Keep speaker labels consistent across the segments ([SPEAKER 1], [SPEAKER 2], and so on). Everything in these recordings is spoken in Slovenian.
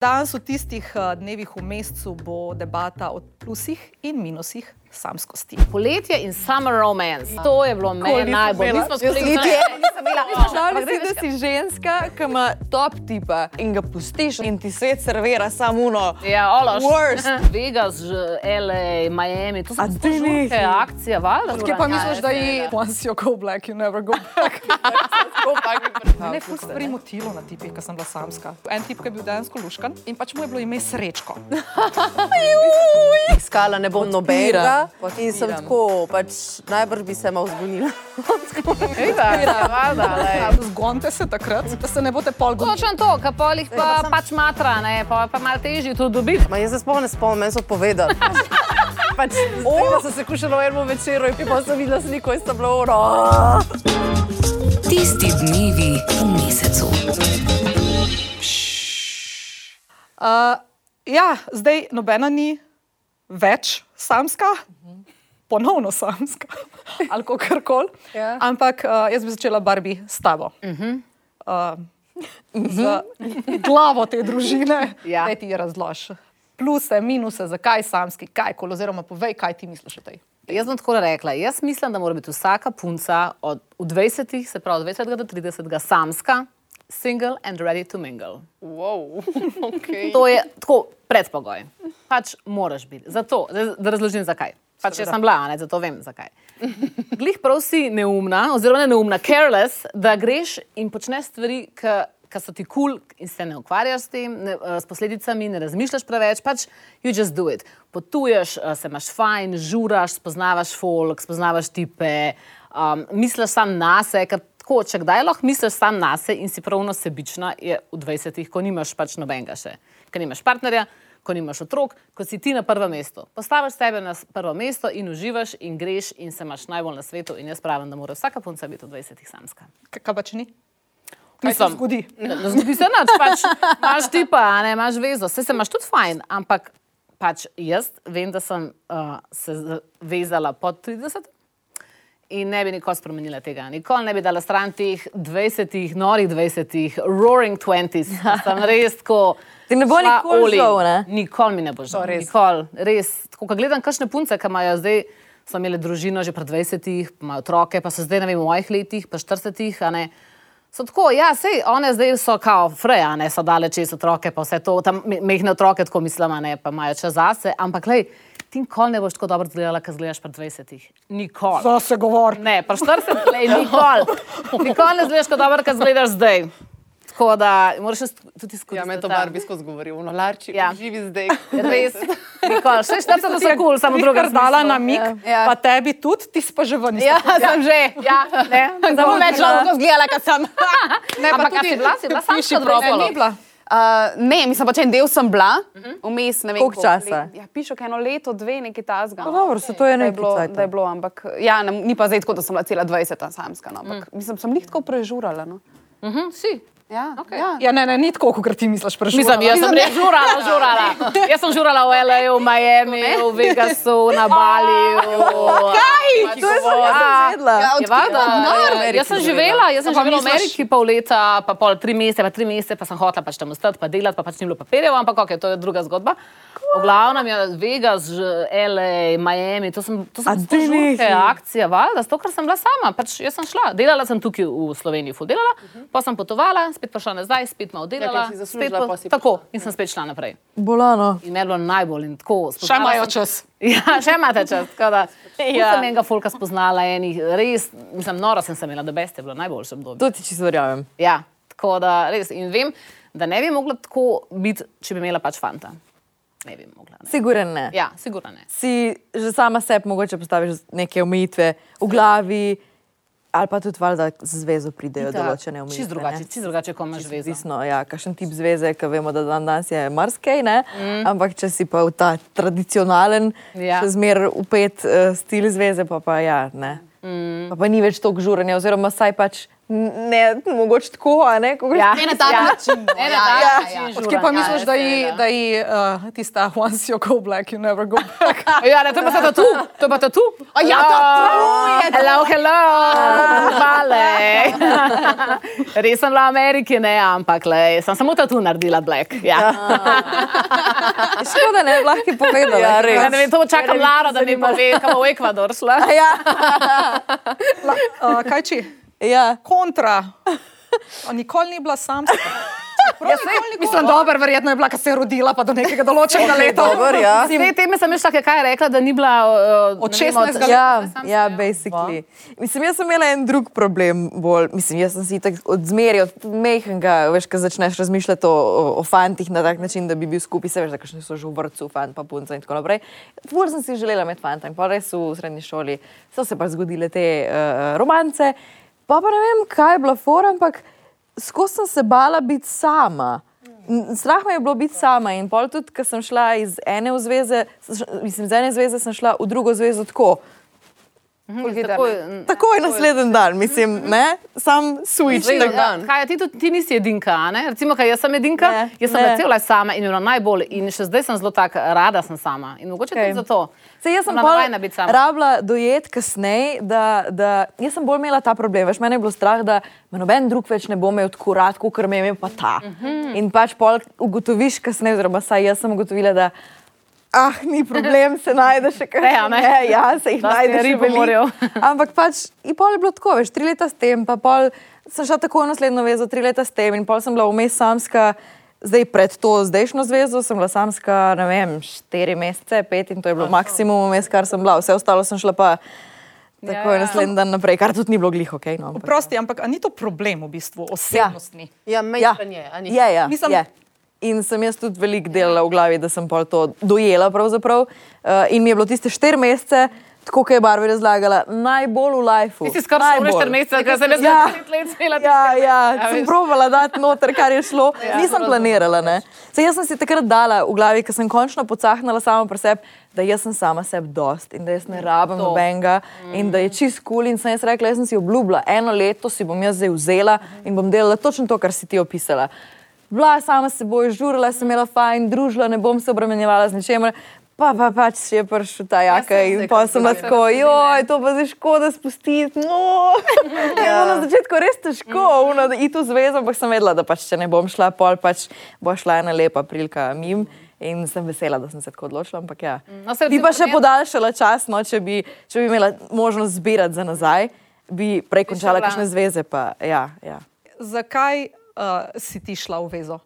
[SPEAKER 1] Danes v tistih eh, dnevih v mesecu bo debata o plusih in minusih samskosti.
[SPEAKER 2] Poletje in summer romance. To je bilo meni najbolj. Mi smo imela.
[SPEAKER 3] Predstavljaj si, da si ženska, ki ima top tipa in ga pustiš in ti svet servira samo uno.
[SPEAKER 2] Ja, ološ.
[SPEAKER 3] Worst.
[SPEAKER 2] Vegas, LA, Miami, to so
[SPEAKER 3] nehaj.
[SPEAKER 2] akcije, valjda.
[SPEAKER 1] Kaj pa misliš, da je once you go black, you never go back? Je ful stvari motilo na tipih, ko sem bila samska. En tip, ki je bil dejansko luškan in pač mu je bilo ime Srečko.
[SPEAKER 4] Iskala ne bom nobenega in sem tako, pač najbrž bi se malo
[SPEAKER 2] lej.
[SPEAKER 1] Zgonte se takrat, da se ne boste pol gonili.
[SPEAKER 2] Točno to, ka polih pa pač matra, ne, pa, pa malo težje to dobiti.
[SPEAKER 4] Ma jaz se ne spomnim, meni so povedali. Pač, o, sem se kušala v enem večeru in pa sem videla sliko in sem bila uro.
[SPEAKER 5] Tisti dnevi v mesecu.
[SPEAKER 1] Uh, ja, zdaj nobena ni več samska, ponovno samska ali kako koli.
[SPEAKER 4] Ja.
[SPEAKER 1] Ampak uh, jaz bi začela Barbie s tabo. Uh, z glavo te družine,
[SPEAKER 2] Ja.
[SPEAKER 1] da ti je razlož. Pluse, minuse, zakaj samski, kaj koli, oziroma povej, kaj ti misliš o tej.
[SPEAKER 2] Jaz bom tako rekla. Jaz mislim, da mora biti vsaka punca od v 20, se pravi od 20 do 30, samska, single and ready to mingle.
[SPEAKER 3] Wow, okay.
[SPEAKER 2] To je tako predpogoj. Pač moraš biti. Zato, da, razložim zakaj. Pač jaz sem bila, ne, zato vem zakaj. Glih prav si neumna, oziroma ne neumna, careless, da greš in počneš stvari, ki so ti kul cool in se ne ukvarjaš s tem, ne, eh, s posledicami, ne razmišljaš preveč, pač you just do it. Potuješ, eh, se imaš fajn, žuraš, spoznavaš folk, spoznavaš tipe, um, misliš sam na sebe, ker tako, če kdaj lahko misliš sam na sebe in si pravno sebična, je v 20-ih, ko nimaš pač nobenega še, ker nimaš partnerja. Ko nimaš otrok, ko si ti na prvem mestu. Postaviš sebe na prvo mesto in uživaš, in greš, in se imaš najbolj na svetu. In jaz pravim, da mora vsaka punca biti v 20-ih samska.
[SPEAKER 1] Kaj pa če ni? Kaj se
[SPEAKER 2] Mislim,
[SPEAKER 1] zgodi?
[SPEAKER 2] Ne, ne zgodi se nič, pač imaš tipa, a ne imaš vezo, vse se imaš tudi fajn, ampak pač jaz vem, da sem uh, se vezala pod 30 in ne bi nikoli spremenila tega. Nikoli ne bi dala stran teh 20, norih 20, roaring 20s. Sem res tako.
[SPEAKER 3] Ti ne bo nikoli žal, ne?
[SPEAKER 2] Nikoli mi ne bo žal. Res. Tako, ko gledam, kakšne punce, ki imajo zdaj, so imele družino že pred 20, pa imajo otroke, pa so zdaj, ne vem, v mojih letih, pa 40, a ne. So tako, ja, sej, one zdaj so kao freja, ne so dale čez otroke, pa vse to, tam me- mehne otroke, tako mislim, a ne, pa imajo čas zase, ampak lej, ti nikoli ne boš tako dobro izgledala, kot izgledaš pred 20. Nikoli.
[SPEAKER 1] To se govori.
[SPEAKER 2] Ne, pa 40, lej, nikoli. Nikoli ne izgledaš tako dobro, kot izgledaš zdaj. Tako da moraš še tudi izkoristiti.
[SPEAKER 3] Ja, me to
[SPEAKER 2] ta-
[SPEAKER 3] Barbie skozi govori, no, larči,
[SPEAKER 2] Ja.
[SPEAKER 3] ja. živi zdaj.
[SPEAKER 2] Res, nikoli. Še 40 so kul, samo druga
[SPEAKER 1] dala na mik,
[SPEAKER 4] Ja.
[SPEAKER 1] pa tebi tudi, ti si pa že ven. iz
[SPEAKER 2] Ja,
[SPEAKER 1] tega.
[SPEAKER 2] sem že. Ja, ne. Samo več lahko zgledala, kot sem.
[SPEAKER 1] Ne, pa
[SPEAKER 2] a
[SPEAKER 1] tudi
[SPEAKER 2] si bila, si bila samska
[SPEAKER 1] piši
[SPEAKER 2] od
[SPEAKER 6] Uh, ne, mislim pač en del sem bila, vmes ne vem.
[SPEAKER 3] Koliko časa?
[SPEAKER 6] let- Ja, kaj eno leto, dve, nekaj tasga.
[SPEAKER 3] No, dobro, se to je
[SPEAKER 6] da
[SPEAKER 3] nekaj
[SPEAKER 6] bilo,
[SPEAKER 3] cajta.
[SPEAKER 6] da je bilo, ampak ja, ne, ni pa zdaj tako, da sem bila cela 20 samska. No, ampak, mislim, sem jih tako prežurala. No.
[SPEAKER 2] Mhm, si.
[SPEAKER 6] Ja,
[SPEAKER 2] Okej.
[SPEAKER 6] ja.
[SPEAKER 1] Ja, ne, ne, ni tako, kot ti misliš.
[SPEAKER 2] Mislim, jaz sem res žurala, žurala. Jaz sem žurala v LA, v Miami, v Vegasu, na Bali. Kaj?
[SPEAKER 3] To je jaz vedela.
[SPEAKER 6] Ja,
[SPEAKER 2] jaz sem
[SPEAKER 3] živela.
[SPEAKER 2] živela, jaz sem živela v Ameriki pol leta, pa pol tri mesece, pa tri mesece, pa sem hotela pač tam ostati, pa delati, pa pač ni bilo papirjev, ampak ok, to je druga zgodba. V glavnem je Vegas, LA, Miami, to sem, to sem žurke, akcija, valjda, zato ker sem bila sama, pač jaz sem šla, delala sem tukaj v Sloveniji, ful delala, pa sem potovala, spet prišla nazaj, spet malo delala,
[SPEAKER 6] si
[SPEAKER 2] spet po- tako in sem spet šla naprej.
[SPEAKER 3] Bolano.
[SPEAKER 2] In meni je bilo najbolj in tako.
[SPEAKER 1] Še imajo čas.
[SPEAKER 2] Ja, še imate čas. tako Da,
[SPEAKER 3] Ja.
[SPEAKER 2] ja. Sem enega folka spoznala, enih res, mislim, nora sem se imela, da beste je bilo najboljše obdobje.
[SPEAKER 3] To ti čisto verjamem.
[SPEAKER 2] Ja, tako da res. In vem, da ne bi mogla tako biti, če bi imela pač fanta. Ne bi mogla. Ne.
[SPEAKER 3] Siguren ne.
[SPEAKER 2] Ja, sigurno ne.
[SPEAKER 3] Si že sama sebi mogoče postaviš neke omejitve v glavi, ali pa tudi valjda z zvezo pridejo določene omejitve.
[SPEAKER 2] Čist drugače, čist drugače, ko imaš vezo.
[SPEAKER 3] Odvisno, ja, kakšen tip zveze, ki vemo, da dan danes je marsikaj? Mm. ampak če si pa v ta tradicionalen,
[SPEAKER 2] Ja.
[SPEAKER 3] še zmer upet uh, stil zveze, pa pa ja, ne. Mm. Pa, pa ni več toliko žuranja, oziroma saj pač ne, mogoče tako, a ne? Kako
[SPEAKER 2] Ja.
[SPEAKER 6] Ne na tak način. no.
[SPEAKER 2] Ne,
[SPEAKER 6] Ja,
[SPEAKER 2] na tak
[SPEAKER 6] ja,
[SPEAKER 2] način
[SPEAKER 6] ja.
[SPEAKER 2] žura.
[SPEAKER 1] Kje pa misliš,
[SPEAKER 2] Ja,
[SPEAKER 1] da ji,
[SPEAKER 2] seveda.
[SPEAKER 1] da ji uh, tista once you go black, you never go back?
[SPEAKER 2] Ja, ne, to je pa tatu, to je pa tatu.
[SPEAKER 6] A ja, tatu je
[SPEAKER 2] Hello, hello, vale. Res sem bila v Ameriki, ne, ampak le, sem samo tatu naredila black. Ja.
[SPEAKER 3] Škoda, ne, lahko je povedala.
[SPEAKER 4] Ja, res.
[SPEAKER 2] Ja, ne vem, to čakam Lara, da mi pove, kam v Ekvador šla.
[SPEAKER 3] Ja,
[SPEAKER 1] Uh, kaj či?
[SPEAKER 3] Ja.
[SPEAKER 1] Kontra. A nikoli ni bila samska. Ja, mislim, dobro, verjetno je bila, ker se je rodila, pa do nekega določenega leta.
[SPEAKER 4] Dober, ja.
[SPEAKER 2] Te teme sem mišla, kaj je rekla, da ni bila uh,
[SPEAKER 1] Od
[SPEAKER 2] ne vem,
[SPEAKER 1] 16.
[SPEAKER 3] Ja, ja, basically. Mislim, jaz sem imela en drug problem. Bolj. Mislim, jaz sem si tako od zmerja, od mehkega, veš, ko začneš razmišljati o, o, o fantih na tak način, da bi bil skupaj, se veš, da kakšni so že v vrtu, fant pa punca in tako naprej. Bolj sem si želela imeti fanta in pa res v srednji šoli so se pa zgodile te uh, romance. Pa pa ne vem, kaj je bila fora, ampak skozi sem se bala biti sama. Strah me je bilo biti sama in pol tudi, ko sem šla iz ene zveze, mislim, iz ene zveze sem šla v drugo zvezo tako.
[SPEAKER 2] Takoj,
[SPEAKER 3] Takoj naslednji dan, mislim, ne, sam switch.
[SPEAKER 6] Zdaj,
[SPEAKER 3] tako.
[SPEAKER 6] dan.
[SPEAKER 2] Kaj, ti, tudi, ti nisi edinka, a ne? Recimo, kaj jaz sem edinka,
[SPEAKER 3] Ne,
[SPEAKER 2] jaz sem
[SPEAKER 3] ne.
[SPEAKER 2] bila cel life sama in bila najbolj. In še zdaj sem zelo tako rada sem sama. In mogoče okay. tudi zato.
[SPEAKER 3] Se jaz sem
[SPEAKER 2] sama.
[SPEAKER 3] rabila dojet kasneje, da, da jaz sem bolj imela ta problem. Veš, mene je bilo strah, da me noben drug več ne bo imel tako rad, kot me je imel pa ta.
[SPEAKER 2] Mhm.
[SPEAKER 3] In pač pol ugotoviš kasneje, oziroma saj jaz sem ugotovila, da ah, ni problem, se najde še kaj.
[SPEAKER 2] Ne, a ne?
[SPEAKER 3] ja, se jih najde še veliko. Ampak pač, in pol je bilo tako, veš, tri leta s tem, pa pol sem šla tako v naslednjo vezo, tri leta s tem in pol sem bila vmes samska. Zdaj, pred to zdajšnjo zvezo sem bila samska, ne vem, štiri mesece, pet in to je bilo maksimum, vmes, kar sem bila. Vse ostalo sem šla pa takoj ja, ja. naslednji dan naprej, kar tudi ni bilo gliho, ok? No, ampak-
[SPEAKER 1] Prosti, ampak a ni to problem v bistvu, osebnostni?
[SPEAKER 4] Ja,
[SPEAKER 3] Ja,
[SPEAKER 4] mejsten je. a ni?
[SPEAKER 3] je, ja,
[SPEAKER 1] Mislim-
[SPEAKER 3] je. In sem jaz tudi veliko delala v glavi, da sem pol to dojela. Uh, in mi je bilo tiste štiri mesece, tako kot je Barbi razlagala, najbolj v lifeu.
[SPEAKER 2] Ti si skoraj samo
[SPEAKER 3] Najbolj.
[SPEAKER 2] štiri mesece, ker sem jaz
[SPEAKER 3] Ja.
[SPEAKER 2] pet let smela.
[SPEAKER 3] Ja, ja, sem
[SPEAKER 2] veš.
[SPEAKER 3] probala dati noter, kar je šlo. Ja, Nisem planirala. Ne. Saj jaz sem si takrat dala v glavi, ker sem končno pocahnila sama pri sebi, da jaz sem sama sebi dost in da jaz ne rabim nobenega in da je čist kul. Cool. In sem jaz rekla, jaz sem si obljubila, eno leto si bom jaz zdaj vzela in bom delala točno to, kar si ti opisala. Bila sama s seboj, žurila sem imela fajn, družila, ne bom se obremenjevala z ničemer. Pa, pa pač je prišel ta jaka
[SPEAKER 4] sem
[SPEAKER 3] in pa sem
[SPEAKER 4] si
[SPEAKER 3] bila tako, joj, to pa zdaj škoda spustiti. No. Ja. Na začetku res težko, uno, da iti v zvezo, ampak sem vedela, da pač, če ne bom šla, pol pač bo šla ena lepa prilika mim. In sem vesela, da sem se tako odločila. Ampak ja.
[SPEAKER 2] No, saj
[SPEAKER 3] bi pa še podaljšala čas, no, če, bi, če bi imela možnost zbirati za nazaj, bi prej končala kakšne zveze. Pa, ja, ja.
[SPEAKER 1] Zakaj uh, si ti šla v vezo?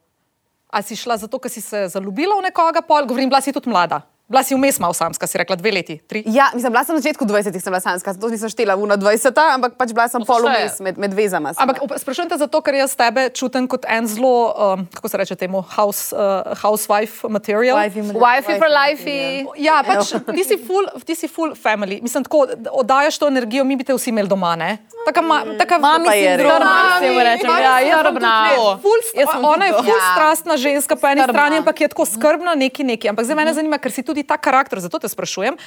[SPEAKER 1] A si šla zato, ker si se zaljubila v nekoga, pol, govorim, bila si tudi mlada. Bila si vmes malo samska, si rekla dve leti, tri.
[SPEAKER 6] Ja, mislim, bila sem na začetku 20, sem bila samska, zato nisem štela v 20, ampak pač bila sem
[SPEAKER 2] To se
[SPEAKER 6] pol vmes med, med vezama. sem
[SPEAKER 1] Ampak sprašujem te zato, ker jaz tebe čutim kot en zelo, um, kako se reče temu, house, uh, housewife material.
[SPEAKER 3] Wifi ima-
[SPEAKER 2] Wifi for life.
[SPEAKER 1] Ja, pač ti si full, ti si full family. Mislim, tako da oddajaš to energijo, mi bi te vsi imeli doma, ne? Taka, ma, taka
[SPEAKER 3] Mami
[SPEAKER 4] pa je res.
[SPEAKER 3] sindrom,
[SPEAKER 2] Mami,
[SPEAKER 3] vsem rečem.
[SPEAKER 2] mami
[SPEAKER 3] Ja, jaz sem
[SPEAKER 2] skrbna.
[SPEAKER 3] tudi to.
[SPEAKER 1] Ful,
[SPEAKER 3] Jaz sem
[SPEAKER 1] ona je
[SPEAKER 3] tudi to.
[SPEAKER 1] ful
[SPEAKER 2] Ja.
[SPEAKER 1] strastna ženska po eni strani, ampak je tako skrbna, neki neki. Ampak zdaj mene zanima, ker si tudi ta karakter, zato te sprašujem.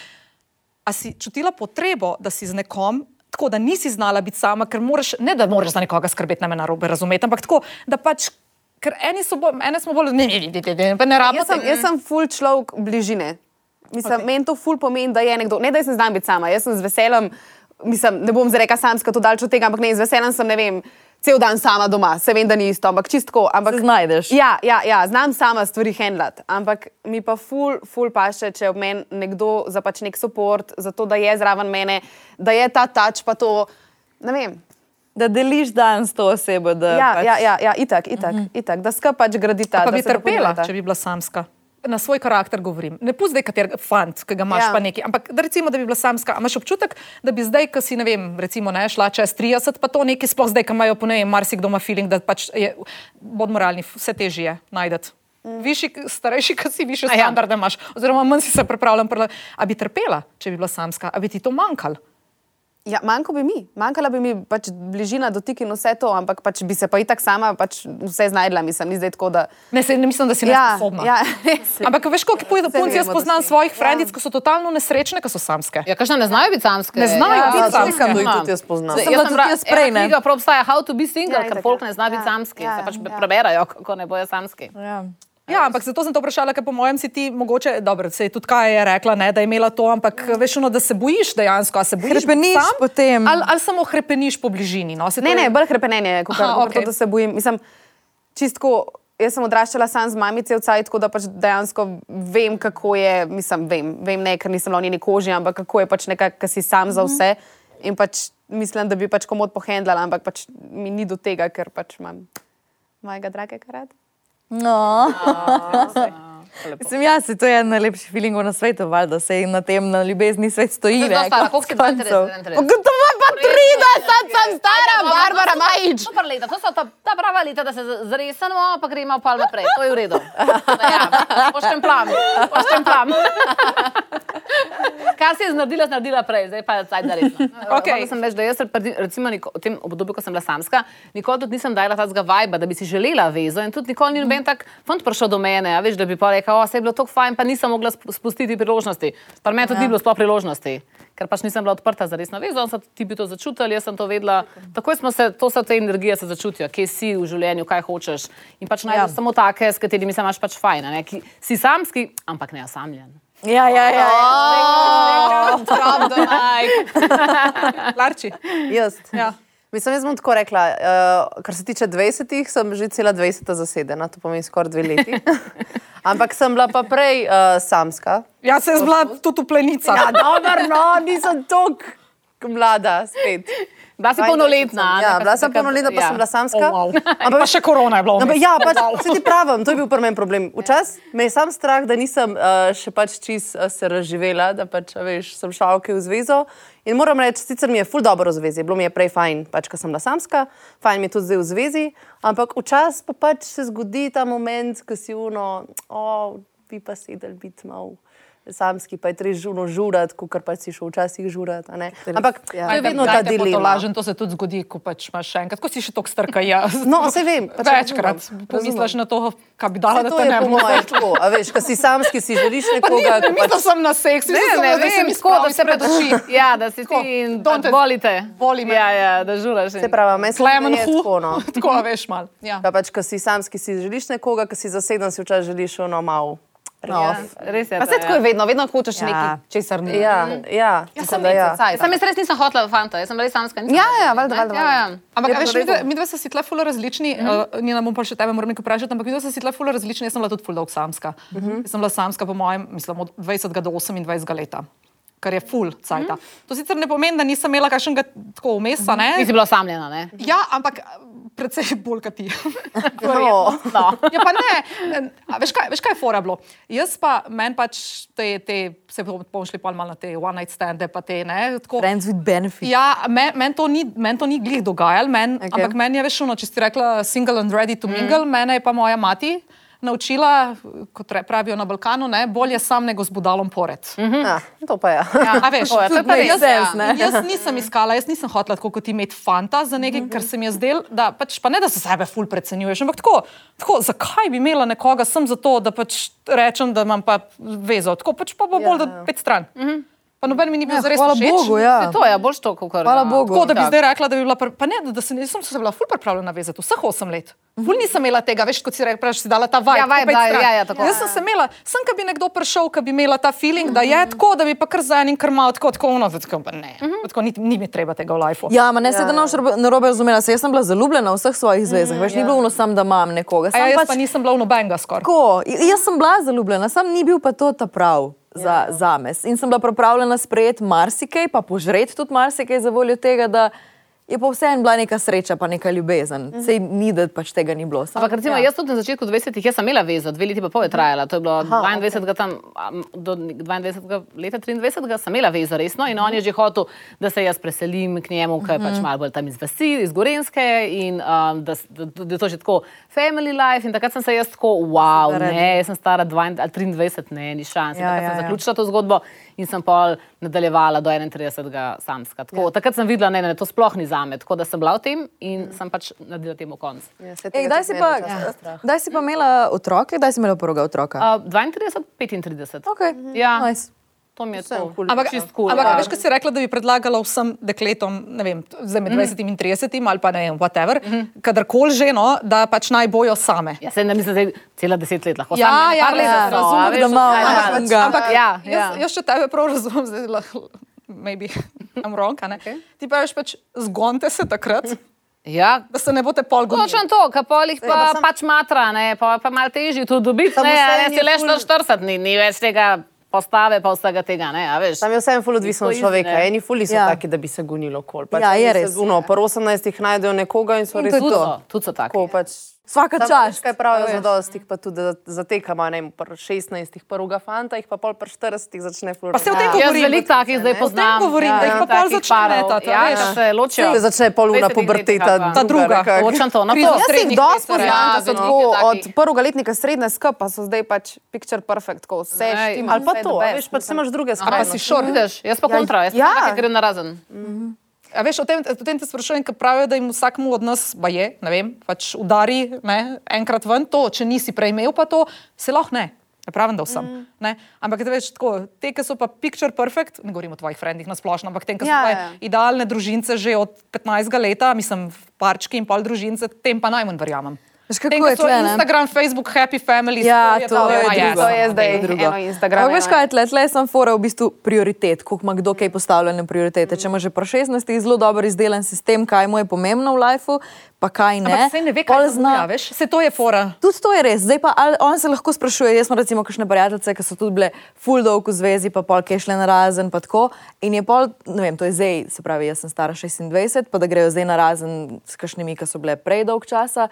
[SPEAKER 1] A si čutila potrebo, da si z nekom, tako da nisi znala biti sama, ker moraš, ne da moraš za nekoga skrbeti, ne me narobe razumeti, ampak tako, da pač, ker eni so bolj, ene smo bolj, ne, ne, ne, ne, ne, ne rabimo.
[SPEAKER 6] Jaz sem, jaz sem full človek bližine. Mislim, okay. Meni to full pomeni, da je nekdo. Ne, da jaz ne znam biti sama. Jaz sem z veseljem, mislim, ne bom zdaj rekla samska, to daleč od tega, ampak ne, z veseljem sem, ne vem, cel dan sama doma. Se vem, da ni isto, ampak čistko. Ampak,
[SPEAKER 3] Se znajdeš.
[SPEAKER 6] Ja, ja, ja, znam sama stvari handlat, ampak mi pa ful, ful paše, če ob meni nekdo za pač nek support, za to, da je zraven mene, da je ta tač pa to, ne vem.
[SPEAKER 3] Da deliš dan s to osebo. Da
[SPEAKER 6] Ja,
[SPEAKER 3] pač,
[SPEAKER 6] ja, ja, ja itak, itak, uh -huh. itak, da skupaj pač gradita.
[SPEAKER 1] Pa
[SPEAKER 6] da
[SPEAKER 1] bi trpela, če bi bila samska. Na svoj karakter govorim. Ne pusti, kater fant, ki ga imaš, ja.
[SPEAKER 6] Ja.
[SPEAKER 1] pa neki. Ampak da recimo, da bi bila samska. Imaš občutek, da bi zdaj, ko si ne vem, recimo ne šla čez 30, pa to neki sploh zdaj, ko imajo po ne vem, marsikdo ima feeling, da pač je, bod moralni, vse težje je najdete. Višji, starejši, kot si, više
[SPEAKER 2] A ja.
[SPEAKER 1] standarde imaš, oziroma manj si se pripravljen. Prla... A bi trpela, če bi bila samska, a bi ti to manjkalo?
[SPEAKER 6] Ja, manjko bi mi, manjkala bi mi pač bližina, dotik in vse to, ampak pač bi se pa itak sama pač vse znajdla, mislim, ni zdaj tako, da.
[SPEAKER 1] Ne, se, ne mislim, da si
[SPEAKER 6] Ja,
[SPEAKER 1] nesposobna.
[SPEAKER 6] ja, res je.
[SPEAKER 1] Ampak veš, koliko punc
[SPEAKER 6] Saj
[SPEAKER 1] jaz
[SPEAKER 6] vemo, da
[SPEAKER 1] poznam
[SPEAKER 6] si.
[SPEAKER 1] svojih
[SPEAKER 6] Ja.
[SPEAKER 1] frendic, ko so totalno nesrečne, ko so samske.
[SPEAKER 2] Ja, kakšne ne znajo biti samske.
[SPEAKER 1] Ne znajo
[SPEAKER 2] ja,
[SPEAKER 1] biti
[SPEAKER 2] to
[SPEAKER 1] samske.
[SPEAKER 4] tudi jaz poznam.
[SPEAKER 2] Zdaj,
[SPEAKER 3] Sem
[SPEAKER 2] jaz
[SPEAKER 3] bila
[SPEAKER 2] sem
[SPEAKER 3] tudi
[SPEAKER 2] bra-
[SPEAKER 3] jaz prej,
[SPEAKER 2] ena
[SPEAKER 3] ne.
[SPEAKER 2] Knjiga prav obstaja How to be single,
[SPEAKER 6] Ja,
[SPEAKER 2] ker
[SPEAKER 6] itak,
[SPEAKER 2] folk
[SPEAKER 6] ja.
[SPEAKER 2] ne zna biti
[SPEAKER 6] Ja,
[SPEAKER 2] samski.
[SPEAKER 6] ja,
[SPEAKER 2] Se pač
[SPEAKER 6] ja.
[SPEAKER 2] preberajo, kako ne bojo samski.
[SPEAKER 3] Ja.
[SPEAKER 1] Ja, ampak zato sem to vprašala, ker po mojem si ti mogoče, dobro, se je tudi kaj je rekla, ne, da je imela to, ampak veš, ono, da se bojiš dejansko, a se bojiš.
[SPEAKER 3] Hrepeniš
[SPEAKER 1] sam,
[SPEAKER 3] potem.
[SPEAKER 1] Ali, ali samo hrepeniš po bližini. No? Se
[SPEAKER 6] Ne,
[SPEAKER 1] je-
[SPEAKER 6] ne, bolj krepenenje, kot okay. to, da se bojim. Mislim, čistko, jaz sem odraščala sam z mamico v cajt, tako da pač dejansko vem, kako je, mislim, vem, vem ne, ker nisem bila v njeni koži, ampak kako je pač nekaj, ki si sam za vse. In pač mislim, da bi pač komod pohendlala, ampak pač mi ni do tega, ker pač imam mojega dragega rada.
[SPEAKER 3] No. Sem jaz, to je najlepši feeling na svetu, valjda se na tem na ljubezni svet stoji.
[SPEAKER 2] Kako
[SPEAKER 6] ste pa 40? 30, sem stara, Barbara Majič.
[SPEAKER 2] Super leta, to so ta, ta prava leta, da se z- zresemo, pa gremo pa naprej. To je v redu. Ja, pošten plan, pošten plan. Kar si je naredila, si naredila prej, zdaj pa je resno.
[SPEAKER 1] Okej.
[SPEAKER 2] Okay. Sem reči, da jaz recimo niko, v tem obdobju, ko sem bila samska, nikoli tudi nisem dajala tazga vajba, da bi si želela vezo in tudi nikoli ni noben tak fant prišel do mene, a veš, da bi pa rekel, o, se je bilo tako fajn, pa nisem mogla sp- spustiti priložnosti. Pa meni tudi ja. ni bilo sploh priložnosti. Ker pač nisem bila odprta za resno vezo, on so ti bi to začutili, jaz sem to vedela. Takoj smo se, to so te energije, se začutijo, kje si v življenju, kaj hočeš. In pač najdeš ja. samo take, s katerimi se imaš pač fajn. ne, ki- Si samski, ampak ne osamljen.
[SPEAKER 3] Ja, ja, ja. ja.
[SPEAKER 2] Drop the mic.
[SPEAKER 1] Larči.
[SPEAKER 4] Jaz.
[SPEAKER 1] Ja.
[SPEAKER 4] Mislim, jaz bom tako rekla, uh, kar se tiče 20, sem že cela 20 zasedena, to pomeni skoraj dve leti. Ampak sem bila pa prej uh, samska.
[SPEAKER 1] Ja, se je bila tudi plenica.
[SPEAKER 4] Ja, dobro, no, nisem tako mlada spet.
[SPEAKER 2] Bila si polnoletna.
[SPEAKER 4] Ja, bila sem polnoletna, pa
[SPEAKER 2] ja.
[SPEAKER 4] sem bila samska.
[SPEAKER 1] Oh, wow. Ampak pa še korona je bila.
[SPEAKER 4] Pa ja, pač,
[SPEAKER 1] Wow.
[SPEAKER 4] se ti pravim, to je bil prvi problem. Včasih me je sam strah, da nisem uh, še pač čist uh, se razživela, da pač, veš, sem šla ok v zvezo. In moram reči, sicer mi je ful dobro v zvezi, bilo mi je prej fajn, pač, ko sem bila samska, fajn mi je tudi zdaj v zvezi, ampak včasih pa pač se zgodi ta moment, ko si uno, o, oh, bi pa sedel biti mal. Samski pa je treba žuno žurati, kot pač si šel včasih žurati. ne. Ampak
[SPEAKER 3] Ja.
[SPEAKER 4] to je vedno ta dilema.
[SPEAKER 1] Lažen, to se tudi zgodi, ko pač imaš še enkrat, ko si še tok strka. Ja.
[SPEAKER 4] No, saj vem, pač
[SPEAKER 1] Večkrat
[SPEAKER 4] razumem,
[SPEAKER 1] pomisliš
[SPEAKER 4] razumem.
[SPEAKER 1] na to, kaj bi dala, da
[SPEAKER 4] to
[SPEAKER 1] te ne
[SPEAKER 4] po
[SPEAKER 1] bo.
[SPEAKER 4] mojem tako, a veš, ko si samski, si želiš
[SPEAKER 1] Pa
[SPEAKER 4] nekoga,
[SPEAKER 1] ne,
[SPEAKER 4] ki
[SPEAKER 1] mislila
[SPEAKER 4] pač
[SPEAKER 1] sem na seks,
[SPEAKER 2] Ne,
[SPEAKER 1] mislila
[SPEAKER 2] ne
[SPEAKER 1] sem, se
[SPEAKER 2] vem, tako da se
[SPEAKER 1] pred oči.
[SPEAKER 2] Ja, da si ti in
[SPEAKER 1] don't
[SPEAKER 2] volite.
[SPEAKER 1] boli me.
[SPEAKER 2] Ja, ja, da žuraš.
[SPEAKER 4] Se pravi, se zdi, da je
[SPEAKER 1] hu.
[SPEAKER 4] tako, no.
[SPEAKER 1] Veš, mal. Ja.
[SPEAKER 4] Pa pač, ko si samski, si želiš nekoga, ki si zaseden, si včasih želiš ono malo.
[SPEAKER 2] Ja, res je.
[SPEAKER 6] Pa se tako je
[SPEAKER 2] ja.
[SPEAKER 6] vedno, vedno hočeš
[SPEAKER 3] Ja.
[SPEAKER 6] nekaj, česar ni.
[SPEAKER 4] Ja, ja, mislim, da ja.
[SPEAKER 2] Sam jaz res nisem hotela fanta, jaz sem res samska.
[SPEAKER 6] Ja, ja, valjda,
[SPEAKER 2] ne.
[SPEAKER 6] valjda,
[SPEAKER 2] Ja, ja.
[SPEAKER 1] Ampak,
[SPEAKER 6] Je
[SPEAKER 1] veš, mi, dva smo si tle ful različni, mm uh, Nina bom pa še tebe moram nekaj vprašati, ampak mi dva smo si tle ful različni, jaz sem bila tudi ful dolg samska. Mm -hmm. Jaz sem bila samska, po mojem, mislim, od 20 do 28 leta. Kar je ful cajta. Mm. To sicer ne pomeni, da nisem imela kakšnega tako vmesa, mm -hmm.
[SPEAKER 2] Nisi bila osamljena, ne?
[SPEAKER 1] Ja, ampak predvsej bolj kot ti.
[SPEAKER 4] No.
[SPEAKER 2] No.
[SPEAKER 1] Ja, pa ne. A, veš, kaj, veš, kaj je fora bilo? Jaz pa, meni pač te, te se bom bomo šli pol malo na te one night stande, pa te, ne, tako.
[SPEAKER 3] Friends with benefits.
[SPEAKER 1] Ja, meni men to, ni- meni to ni glih dogajalo, men, okay. Ampak meni je veš, ono, če si rekla single and ready to mingle, mm. mene je pa moja mati naučila, kot pravijo na Balkanu, ne, bolje sam nego z budalom pored. Mm.
[SPEAKER 4] Ja, to pa ja.
[SPEAKER 1] A veš,
[SPEAKER 2] ja, to je pa res,
[SPEAKER 1] jaz,
[SPEAKER 2] ja.
[SPEAKER 1] jaz nisem iskala, jaz nisem hotela tako kot ti imeti fanta za nekaj, mm -hmm. kar se mi je zdelo, da pač pa ne, da se sebe ful precenjuješ, ampak tako, tako zakaj bi imela nekoga sem zato, da pač rečem, da imam pa vezo, tako pač pa bo
[SPEAKER 4] Ja,
[SPEAKER 1] bolj,
[SPEAKER 4] ja.
[SPEAKER 1] pet stran. Mm -hmm. Pa noben mi ni bil
[SPEAKER 3] Ja,
[SPEAKER 1] zares všeč.
[SPEAKER 3] Bogu, ja.
[SPEAKER 2] To je boljš to, kot kar.
[SPEAKER 3] Hvala Bogu.
[SPEAKER 1] Tako da bi
[SPEAKER 2] Tak.
[SPEAKER 1] zdaj rekla, da bi bila, pr... pa ne, da, da se, ne, sem se bila ful pripravljena vezati, vseh osem let. Ful nisem imela tega, veš, kot si rekla, prej si dala ta vibe.
[SPEAKER 2] Ja, vibe
[SPEAKER 1] stran.
[SPEAKER 2] ja, ja, tako.
[SPEAKER 1] Jaz sem se imela, sem, kad bi nekdo prišel, kad bi imela ta feeling, da je tako, da bi pa kar za enim krmal, tako, tako, ono, tako, pa ne. Tako, ni, ni mi treba tega v lifeu.
[SPEAKER 3] Ja, ma ne se da noč narobe razumela, se jaz sem bila zaljubljena v vseh svojih zvezah, veš, ni bilo ono sam, da imam nekoga. Sam
[SPEAKER 1] ja, jaz
[SPEAKER 3] pač
[SPEAKER 1] pa nisem bila v nobenega skoraj.
[SPEAKER 3] Tako, jaz sem bila zaljubljena, sam ni bil pa to ta prav. Za, za me. In sem bila pripravljena sprejeti marsikaj, pa požreti tudi marsikaj za voljo tega, da je pa vseeno bila neka sreča, pa neka ljubezen.
[SPEAKER 6] Mhm.
[SPEAKER 3] Sej ni, da pač tega ni bilo. Samo-
[SPEAKER 2] Ampak recimo, ja. jaz tudi na začetku 20-ih, jaz sem imela vezo, dve leti pa pol je trajala, to je bilo Aha, 22. Okay. Tam, am, do 22. leta 23. sem imela vezo resno in on je že hotel, da se jaz preselim k njemu, ker je pač malo bolj tam iz vasi, iz Gorenske in um, da, da, da je to že tako family life in takrat sem se jaz tako, wow, ne, jaz sem stara 22 ali 23, ne, ni šans.
[SPEAKER 3] Ja,
[SPEAKER 2] Ja, takrat
[SPEAKER 3] ja,
[SPEAKER 2] sem
[SPEAKER 3] ja.
[SPEAKER 2] zaključila to zgodbo in sem pol nadaljevala do 31. samska. Tako, ja. Takrat sem videla, ne, ne, to sploh ni zame, tako da sem bila v tem in sem pač naredila temu konc.
[SPEAKER 4] Ja,
[SPEAKER 3] Ej,
[SPEAKER 4] tega
[SPEAKER 3] kdaj si pa,
[SPEAKER 4] strah.
[SPEAKER 3] kdaj si pa imela otroke, kdaj si imela prvega otroka?
[SPEAKER 2] Uh, 32, 35.
[SPEAKER 3] Okay.
[SPEAKER 2] Ja.
[SPEAKER 3] Nice.
[SPEAKER 2] To mi je tako.
[SPEAKER 4] kul.
[SPEAKER 1] Ampak,
[SPEAKER 2] Čist cool,
[SPEAKER 1] ampak
[SPEAKER 2] ja.
[SPEAKER 1] veš, kaj si rekla, da bi predlagala vsem dekletom, ne vem, zdaj med 20 in 30 ali pa ne vem, whatever, mm -hmm. kadarkoli že, no, da pač naj bojo same.
[SPEAKER 2] Ja, se ne mislim, da je cela deset let lahko.
[SPEAKER 1] Ja,
[SPEAKER 2] ne,
[SPEAKER 1] ja,
[SPEAKER 2] par let
[SPEAKER 1] ja,
[SPEAKER 2] za to,
[SPEAKER 1] razumem,
[SPEAKER 3] da malo
[SPEAKER 2] ja, ja.
[SPEAKER 3] manj
[SPEAKER 1] Ampak,
[SPEAKER 3] ga.
[SPEAKER 1] ampak
[SPEAKER 2] Ja,
[SPEAKER 1] jaz,
[SPEAKER 2] ja.
[SPEAKER 1] jaz še tebe prav razumem, zdaj lahko, maybe I'm wrong, a ne? Okay. Ti pa veš pač, zgonte se takrat,
[SPEAKER 2] Ja.
[SPEAKER 1] da se ne boste pol gonili.
[SPEAKER 2] Točno to, kar polih pa,
[SPEAKER 4] pa
[SPEAKER 2] pa
[SPEAKER 4] sam-
[SPEAKER 2] pač matra, ne, pa, pa malo težje to dobiti.
[SPEAKER 4] Samo
[SPEAKER 2] Ne, a
[SPEAKER 4] vseeno
[SPEAKER 2] ne,
[SPEAKER 4] je
[SPEAKER 2] si le
[SPEAKER 4] ful-
[SPEAKER 2] 40 dni, ni več tega postave, pa vsega tega, ne, a veš.
[SPEAKER 4] Tam je vseeno ful odvisno od človeka.
[SPEAKER 2] izne.
[SPEAKER 4] Eni fuli so
[SPEAKER 3] Ja.
[SPEAKER 4] ja. taki, da bi se gonilo kol. Pač
[SPEAKER 3] Ja, je res.
[SPEAKER 4] Se, uno, po 18 najdejo nekoga in so
[SPEAKER 3] In
[SPEAKER 4] res
[SPEAKER 2] Tudi
[SPEAKER 3] to.
[SPEAKER 2] so, tudi so taki.
[SPEAKER 4] Tako, pač,
[SPEAKER 3] Vsaka
[SPEAKER 4] veš, Kaj pravijo za dostih, pa tudi da zatekama, ne vem, pri 16 prvega fanta, jih pa pol pri 40 začne
[SPEAKER 1] Pa
[SPEAKER 4] florirati.
[SPEAKER 1] se o tem
[SPEAKER 2] Jaz
[SPEAKER 1] govorim.
[SPEAKER 2] veliko takih zdaj poznam.
[SPEAKER 1] Govorim, da jih pa pol začne a
[SPEAKER 2] Ja,
[SPEAKER 1] veš.
[SPEAKER 2] da se ločijo.
[SPEAKER 4] Se začne pol ura
[SPEAKER 2] 20 letih
[SPEAKER 4] puberteta,
[SPEAKER 2] pa.
[SPEAKER 1] Ta druga.
[SPEAKER 2] Točno to,
[SPEAKER 1] Kriza
[SPEAKER 2] to.
[SPEAKER 6] Jaz jih dosti poznam,
[SPEAKER 2] ja,
[SPEAKER 6] da so tako od prvega letnika srednje skup, pa so zdaj pač picture perfect, tako vse štima.
[SPEAKER 4] Ali pa to, veš, pač se imaš druge
[SPEAKER 1] pa si šor.
[SPEAKER 2] Vidiš, jaz pa
[SPEAKER 6] Ja,
[SPEAKER 2] kontra, jaz
[SPEAKER 6] ja.
[SPEAKER 2] pa grem na razen.
[SPEAKER 1] A veš, o tem, o tem te sprašujem, ker pravijo, da jim vsakmu od nas, pa je, ne vem, pač udari ne, enkrat ven to, če nisi prej imel pa to, se lahko ne. Ne pravim, da vsem. Mm. Ampak da veš, tako, te, ki so pa picture perfect, ne govorim o tvojih frendih na splošno, ampak tem, ki so
[SPEAKER 6] Ja,
[SPEAKER 1] ja,
[SPEAKER 6] ja.
[SPEAKER 1] idealne družince že od 15 leta, mislim, parčki in pol družince, tem pa najmanj verjamem.
[SPEAKER 3] Veš, kako
[SPEAKER 1] Tem,
[SPEAKER 3] je tle, ne?
[SPEAKER 1] Instagram, Facebook, Happy Family,
[SPEAKER 3] Ja, to
[SPEAKER 1] pa
[SPEAKER 3] je
[SPEAKER 1] ma
[SPEAKER 3] drugo.
[SPEAKER 6] To je zdaj
[SPEAKER 3] drugo.
[SPEAKER 6] eno Instagram.
[SPEAKER 3] Ampak veš kaj, je tle, tle sem fora v bistvu prioritet, koliko ima kdo kaj postavljene prioritete. Če ima že pri 16 zelo dobro izdelan sistem, kaj mu je pomembno v lifeu, pa kaj ne.
[SPEAKER 1] Ampak se ne ve, kaj zna, veš, se to je fora.
[SPEAKER 3] Tudi to je res. Zdaj pa ali on se lahko sprašuje. Jaz imam recimo kakšne prijateljice, ki so tudi bile full dolg v zvezi, pa pol kaj šle na razen, pa tako. In je pol, ne vem, to je zdaj, se pravi, jaz sem stara 26, pa da grejo zdaj na razen s kakšnimi, ki so bile prej dolg časa.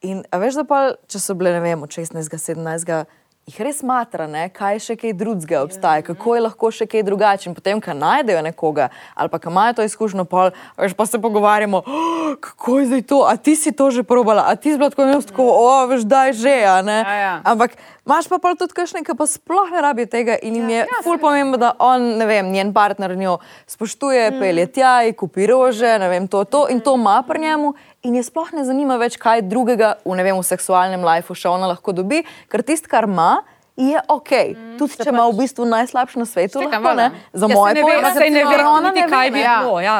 [SPEAKER 3] In veš, da pa, če so bile, ne vem, od 16, 17, jih res matra, ne, kaj še kaj drugega obstaja, kako je lahko še kaj drugače. In potem, ko najdejo nekoga ali pa ko imajo to izkušnjo, pol, a veš, pa se pogovarjamo, oh, kako je zdaj to, a ti si to že probala, a ti si bila tako tako, o, veš, daj že, a ne.
[SPEAKER 2] Ja, ja.
[SPEAKER 3] Ampak imaš pa pol tudi kakšne, ki pa sploh ne rabijo tega in jim je ja, ful pomembno, da on, ne vem, njen partner njo spoštuje, mm. pelje tja, kupi rože, ne vem, to, to in to ima pri njemu. In je sploh ne zanima več, kaj drugega v, ne vem, v seksualnem lifeu še ona lahko dobi, ker tisto, kar ima, je ok. Mm, tudi če ima v bistvu najslabše na svetu,
[SPEAKER 2] Čakaj,
[SPEAKER 3] lahko ne. Za
[SPEAKER 1] Ja,
[SPEAKER 3] moje pojme,
[SPEAKER 1] saj ne ve,
[SPEAKER 3] ona ne
[SPEAKER 1] kaj
[SPEAKER 3] ve,
[SPEAKER 1] bi
[SPEAKER 3] ne.
[SPEAKER 1] bilo, ja,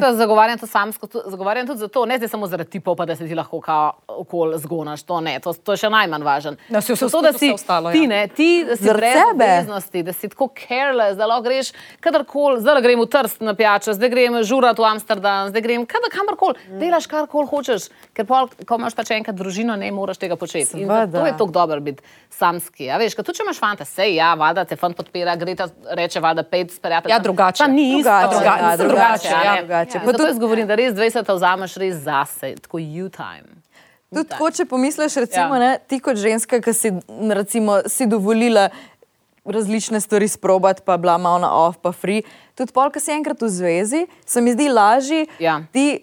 [SPEAKER 2] to zagovarjam to samsko, zagovarjam tudi zato, ne zdaj samo zaradi tipov, pa da se ti lahko okol zgonaš, to ne, to, to je še najmanj važen.
[SPEAKER 1] Ja, saj vse
[SPEAKER 2] Zato, da si
[SPEAKER 1] ostalo,
[SPEAKER 2] ti,
[SPEAKER 1] ja.
[SPEAKER 2] ne, ti, da si brez obveznosti, da si tako careless, da lahko greš kadarkoli, zdaj grem v Trst na pijačo, zdaj grem žurat v Amsterdam, zdaj grem kadar kamorkoli,
[SPEAKER 3] Mm.
[SPEAKER 2] delaš karkoli hočeš, ker pol, ko imaš pač enkrat družino, ne moreš tega početi. Zato je tako dobro biti samski. A veš, ker tudi če imaš fanta, sej ja, valjda te fant podpira, gre ta reče, valjda pet s prijatelji.
[SPEAKER 1] Ja, drugače.
[SPEAKER 2] Ni isto.
[SPEAKER 3] Drugače,
[SPEAKER 2] druga-
[SPEAKER 3] ja,
[SPEAKER 2] mislim,
[SPEAKER 3] drugače,
[SPEAKER 2] a
[SPEAKER 3] ja,
[SPEAKER 2] ne.
[SPEAKER 3] drugače.
[SPEAKER 2] Ja,
[SPEAKER 3] Pa
[SPEAKER 2] zato
[SPEAKER 3] tudi-
[SPEAKER 2] jaz govorim, da res 20 vzameš res zase, tako you time.
[SPEAKER 3] Tudi tako, če pomisliš, recimo,
[SPEAKER 2] Ja.
[SPEAKER 3] ja. ne, ti kot ženska, ki si, recimo, si dovolila različne stvari sprobati, pa bila malo na off, pa free. Tudi pol, ki si enkrat v zvezi, se mi zdi lažje.
[SPEAKER 2] Ja.
[SPEAKER 3] Ti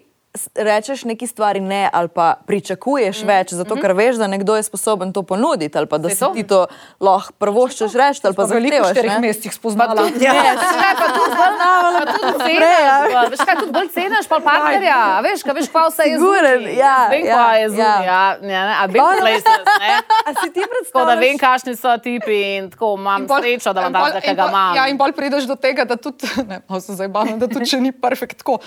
[SPEAKER 3] rečeš neki stvari ne, ali pa pričakuješ mm. več, zato ker veš, da nekdo je sposoben to ponuditi, ali pa da si
[SPEAKER 2] to.
[SPEAKER 3] ti to lahko prvoščeš reči, ali pa
[SPEAKER 1] Pa veliko v
[SPEAKER 3] zahtevaš.
[SPEAKER 1] štirih
[SPEAKER 3] ne.
[SPEAKER 1] mesecih spoznala.
[SPEAKER 2] Ja, kaj pa tudi
[SPEAKER 3] Zaznavala.
[SPEAKER 2] Pa tudi cenaš,
[SPEAKER 3] ja.
[SPEAKER 2] pa, veš kaj, tudi bolj cenaš pa partnerja, a veš, kaj veš, kva vse je zunaj.
[SPEAKER 3] ja,
[SPEAKER 2] Vem,
[SPEAKER 3] ja,
[SPEAKER 2] kva je zunaj,
[SPEAKER 3] ja.
[SPEAKER 2] ja, ja, ne, a big places, ne.
[SPEAKER 3] A si ti
[SPEAKER 2] Tako da
[SPEAKER 3] predstavljaš?
[SPEAKER 2] vem, kakšni so tipi in tako imam srečo, da imam
[SPEAKER 1] pol-
[SPEAKER 2] takega, imam.
[SPEAKER 1] Ja, in bolj prideš do tega, da tudi, ne, malo se zdaj bavim, da tudi če ni perfekt tako.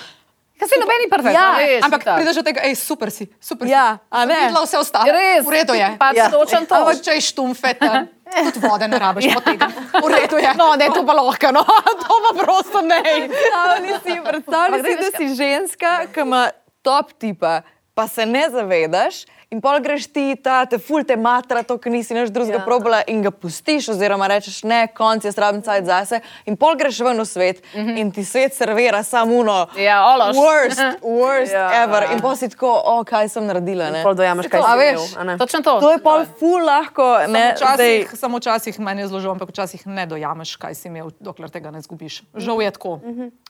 [SPEAKER 2] Kaj si nobeni perfekt,
[SPEAKER 3] Ja,
[SPEAKER 2] veš,
[SPEAKER 1] Ampak
[SPEAKER 2] itak.
[SPEAKER 1] prideš do tega, hej, super si, super
[SPEAKER 3] Ja,
[SPEAKER 1] si.
[SPEAKER 3] a ne?
[SPEAKER 1] Videla vse ostalo.
[SPEAKER 2] Res,
[SPEAKER 1] V redu je.
[SPEAKER 2] Pač
[SPEAKER 3] Ja.
[SPEAKER 2] točen to.
[SPEAKER 1] Ampak če je štumfeta, tudi vode ne rabiš ja. potegniti. V redu je. No, ne, to pa lahko, no, to pa prosto ne.
[SPEAKER 3] Predstavljaj si, predstavljaj si, da si ženska, ki ima top tipa, pa se ne zavedaš In pol greš ti, ta te ful te matra, to, ki nisi nič drugega ja. probala in ga pustiš, oziroma rečeš ne, konc je strabim cajt zase. In pol greš ven v svet mm -hmm. in ti svet servira samo uno.
[SPEAKER 2] Ja, ološ.
[SPEAKER 3] Worst, worst
[SPEAKER 4] Ja.
[SPEAKER 3] ja. ever. In pol si tako, o, kaj sem naredila. Ne?
[SPEAKER 4] Pol dojameš, kaj si
[SPEAKER 3] veš,
[SPEAKER 4] imel, a ne?
[SPEAKER 2] Točno to.
[SPEAKER 3] To je pol ful lahko. Ne,
[SPEAKER 1] Včasih, samo včasih meni je zelo žal, ampak včasih ne dojameš, kaj si imel, dokler tega ne zgubiš. Žal je tako.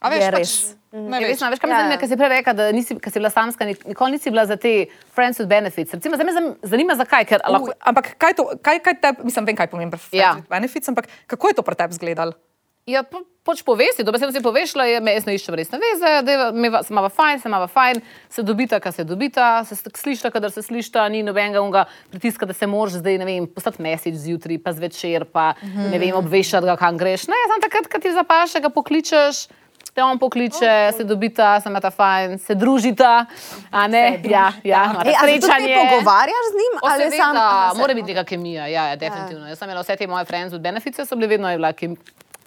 [SPEAKER 1] A veš,
[SPEAKER 3] Je
[SPEAKER 1] pač, ne
[SPEAKER 2] Ja,
[SPEAKER 1] veš.
[SPEAKER 2] veš, no, veš, kaj me zanima, ker si prej rekla, da nisi, si bila samska, nik- nikoli nisi bila za te friends with benefits. Recimo, zdaj me zan- zanima, zakaj, ker lahko.
[SPEAKER 1] Uh, ampak kaj to, kaj, kaj te, mislim, vem, kaj pomeni
[SPEAKER 2] Ja.
[SPEAKER 1] ja. benefits, ampak kako je to pri tebi izgledalo?
[SPEAKER 2] Ja, po, poč povesti, to besedo si povešla, je me jaz ne iščem resne veze, da se imamo fajn, se imamo fajn, se dobita, kar se dobita, se slišta, kadar se slišta, ni nobenega unga pritiska, da se moraš zdaj, ne vem, postati mesič zjutraj, pa zvečer, pa ne vem, obveščati ga, kam greš. Ne, samo takrat, kad ti zapaše, ga pokličeš. Te on pokliče, se dobita, se imata fajn, se družita, a ne, ja, ja, imata
[SPEAKER 6] Ej, a se tudi
[SPEAKER 2] srečanje.
[SPEAKER 6] ti pogovarjaš z njim?
[SPEAKER 2] O, seveda,
[SPEAKER 6] sam- se-
[SPEAKER 2] mora biti neka kemija, ja, ja definitivno. Ja. Jaz sem imela vse te moje friends with benefits, so bile vedno je bila kem,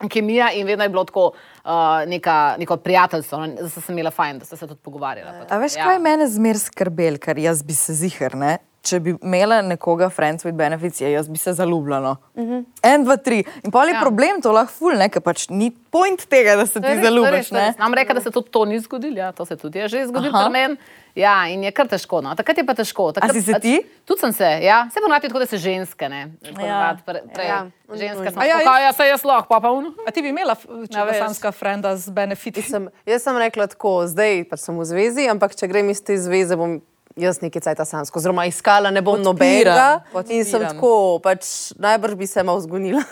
[SPEAKER 2] kemija in vedno je bilo tako uh, neka, neko prijateljstvo, no, da sem imela fajn, da ste se tudi pogovarjala. pa
[SPEAKER 3] A veš,
[SPEAKER 2] ja.
[SPEAKER 3] kaj mene zmer skrbel, ker jaz bi se zihar, ne? Če bi imela nekoga, friends with benefits, je, jaz bi se zaljubljala. Uh -huh. En, dva, tri. In pol je
[SPEAKER 2] Ja.
[SPEAKER 3] ja. problem to lahko ful, ne? ker pač ni point tega, da se
[SPEAKER 2] To
[SPEAKER 3] ti
[SPEAKER 2] res,
[SPEAKER 3] zaljubiš.
[SPEAKER 2] Nam reka, da se tudi to ni zgodilo, ja, to se tudi je že zgodilo pri meni. Ja, in je kar težko. No. Takrat je pa težko. Takrat,
[SPEAKER 3] si se
[SPEAKER 2] pač-
[SPEAKER 3] ti?
[SPEAKER 2] Tudi sem se, ja. Se ponavadi tako, da se ženske, ne. Ponavadi pre, pre,
[SPEAKER 6] Ja.
[SPEAKER 2] Ženske smo
[SPEAKER 1] A ja,
[SPEAKER 2] tako, ja, se jaz lahko, pa pa uno.
[SPEAKER 1] A ti bi imela, če
[SPEAKER 2] Ja,
[SPEAKER 1] bi
[SPEAKER 2] veš.
[SPEAKER 1] samska frenda z benefiti?
[SPEAKER 4] Sem, jaz sem rekla tako, zdaj pač sem v zvezi, ampak če grem iz te zveze, bom jaz nekaj cajta samsko, oziroma iskala ne bom
[SPEAKER 3] Podpiram,
[SPEAKER 4] nobenega. In sem
[SPEAKER 3] podpiram.
[SPEAKER 4] tako, pač najbrž bi se malo zgonila.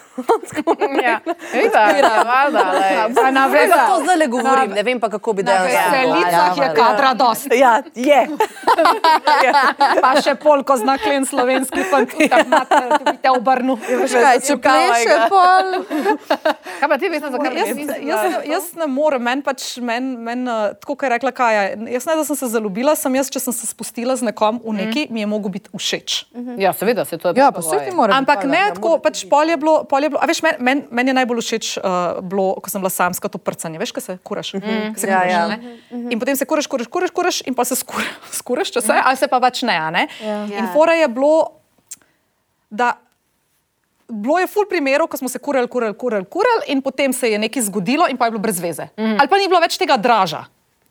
[SPEAKER 2] Ja, ja.
[SPEAKER 1] Na
[SPEAKER 4] Vem, pa to zdaj le govorim, ne vem pa, kako bi
[SPEAKER 1] Na
[SPEAKER 4] dejansko.
[SPEAKER 1] veselicah je kadra dosti.
[SPEAKER 4] Ja, je.
[SPEAKER 1] Pa še polko znak len slovenski fant, ki te obrnu.
[SPEAKER 3] Kaj, če pleše, pol.
[SPEAKER 2] Kaj pa ti veš, zakaj
[SPEAKER 1] Jaz, jaz, jaz ne morem, meni pač, men, men, uh, tako kot je rekla Kaja, jaz ne, da sem se zaljubila, sem jaz, če sem se spustila z nekom v neki, mi je mogel biti všeč.
[SPEAKER 2] Ja, seveda, se to je
[SPEAKER 3] Ja, pa vse ti mora.
[SPEAKER 1] Ampak ne tako, pač pol je bilo, pol je bilo, a veš, meni men, men je najbolj všeč uh, bilo, ko sem bila samska, to prcanje, veš, ko se kuraš. Mm -hmm. se
[SPEAKER 4] Ja,
[SPEAKER 1] kuraš,
[SPEAKER 4] ja.
[SPEAKER 1] ne? In potem se kuraš, kuraš, kuraš, kuraš in pa se skura, skuraš, če se, ali se pa pač ne, a ne. In fora je bilo, da bilo je ful primerov, ko smo se kurali, kurali, kurali, kurali in potem se je nekaj zgodilo in pa je bilo brez veze. Mm. Ali pa ni bilo več tega draža.